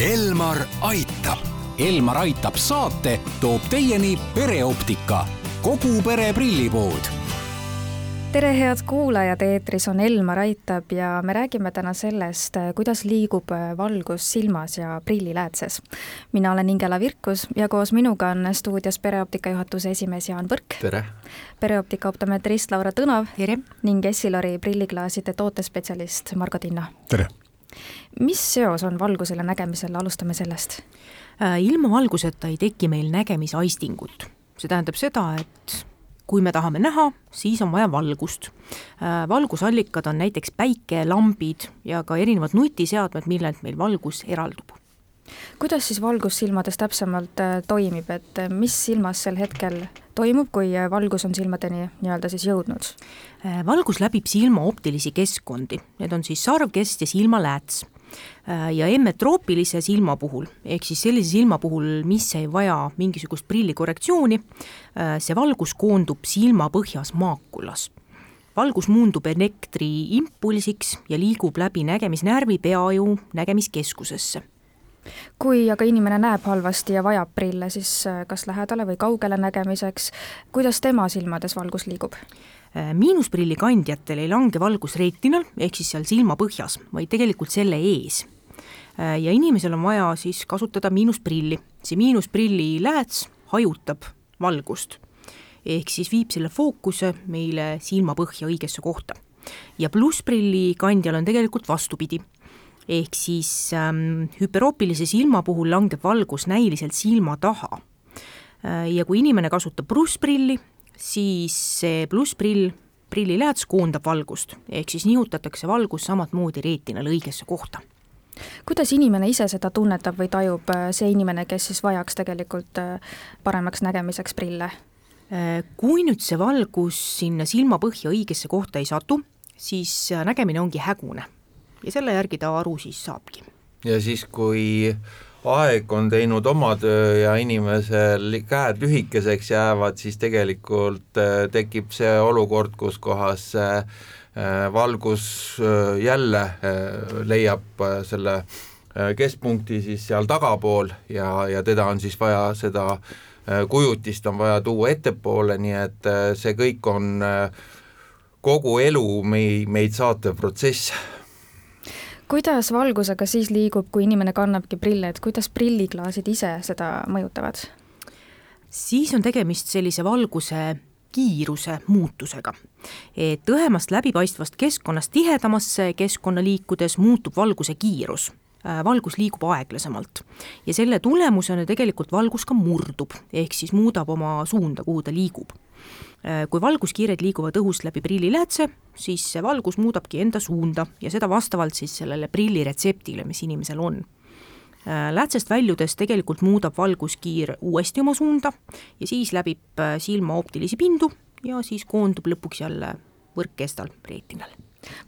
Elmar aitab. Elmar aitab saate toob teieni pereoptika, kogu pere prillipood tere, head kuulajad, eetris on Elmar Aitab ja me räägime täna sellest, kuidas liigub valgus silmas ja prilliläätses. mina olen Ingela Virkus ja koos minuga on stuudios pereoptika juhatuse esimees Jaan Põrk. tere! pereoptika optometrist Laura Tõnav. tere! ning Essilori prilliklaaside tootespetsialist Margo Tinno. tere! Mis seos on valgusel ja nägemisel, alustame sellest. Äh, ilma valguseta ei teki meil nägemisaistingut. see tähendab seda, et kui me tahame näha, siis on vaja valgust. Äh, valgusallikad on näiteks päike, lambid ja ka erinevad nutiseadmed, millelt meil valgus eraldub. kuidas siis valgus silmades täpsemalt äh, toimib, et mis silmas sel hetkel toimub, kui valgus on silmadeni nii-öelda siis jõudnud? valgus läbib silma optilisi keskkondi, need on siis sarvkest ja silmalääts Äh, ja emmetroopilise silma puhul, ehk siis sellise silma puhul, mis ei vaja mingisugust prillikorrektsiooni, äh, see valgus koondub silmapõhjas maakulas. valgus muundub elektriimpulsiks ja liigub läbi nägemisnärvi peaju nägemiskeskusesse kui aga inimene näeb halvasti ja vajab prille, siis äh, kas lähedale või kaugele nägemiseks, kuidas tema silmades valgus liigub? Äh, miinusprilli kandjatel ei lange valgus reetinal, ehk siis seal silma põhjas, vaid tegelikult selle ees. Äh, ja inimesel on vaja siis kasutada miinusprilli, see miinusprilli lääts hajutab valgust. ehk siis viib selle fookuse meile silma põhja õigesse kohta. ja plussprilli kandjal on tegelikult vastupidi ehk siis ähm, hüperoopilise silma puhul langeb valgus näiliselt silma taha. Äh, ja kui inimene kasutab plussprilli, siis see plussprill, prillilääts koondab valgust, ehk siis nihutatakse valgus samamoodi reetinal õigesse kohta kuidas inimene ise seda tunnetab või tajub, äh, see inimene, kes siis vajaks tegelikult äh, paremaks nägemiseks prille? Kui nüüd see valgus sinna silmapõhja õigesse kohta ei satu, siis nägemine ongi hägune ja selle järgi ta aru siis saabki. ja siis, kui aeg on teinud oma töö ja inimesel käed lühikeseks jäävad, siis tegelikult äh, tekib see olukord, kus kohas äh, valgus äh, jälle leiab selle keskpunkti siis seal tagapool ja, ja teda on siis vaja, seda kujutist on vaja tuua ettepoole, nii et see kõik on kogu elu mei-, meid saatev protsess kuidas valgusega siis liigub, kui inimene kannabki prille, et kuidas prilliklaasid ise seda mõjutavad? siis on tegemist sellise valguse kiiruse muutusega. et õhemast läbipaistvast keskkonnast tihedamasse keskkonna liikudes muutub valguse kiirus äh, valgus liigub aeglasemalt ja selle tulemusena tegelikult valgus ka murdub, ehk siis muudab oma suunda, kuhu ta liigub kui valguskiired liiguvad õhust läbi prilliläätse, siis see valgus muudabki enda suunda ja seda vastavalt siis sellele prilliretseptile, mis inimesel on. Äh, läätsest väljudes tegelikult muudab valguskiir uuesti oma suunda ja siis läbib äh, silma optilisi pindu ja siis koondub lõpuks jälle võrkkestal reetinal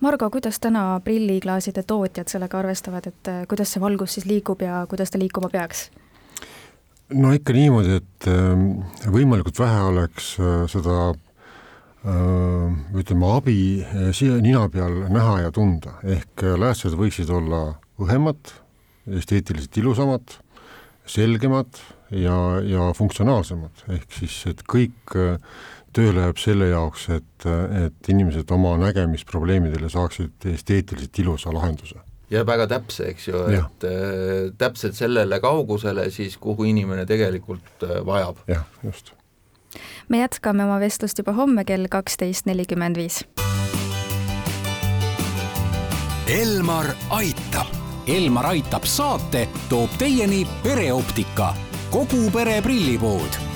Margo, kuidas täna prilliklaaside tootjad sellega arvestavad, et kuidas see valgus siis liigub ja kuidas ta liikuma peaks? No ikka niimoodi, et ähm, võimalikult vähe oleks äh, seda äh, ütleme, abi äh, siia nina peal näha ja tunda, ehk läästsed võiksid olla õhemad, esteetiliselt ilusamad, selgemad ja, ja funktsionaalsemad, ehk siis, et kõik töö läheb selle jaoks, et, et inimesed oma nägemisprobleemidele saaksid esteetiliselt ilusa lahenduse ja väga täpse, eks ju, et äh, täpselt sellele kaugusele siis, kuhu inimene tegelikult äh, vajab. jah, just. me jätkame oma vestlust juba homme kell kaksteist nelikümmend viis. Elmar aitab. Elmar aitab saate toob teieni pereoptika, kogu pere prillipood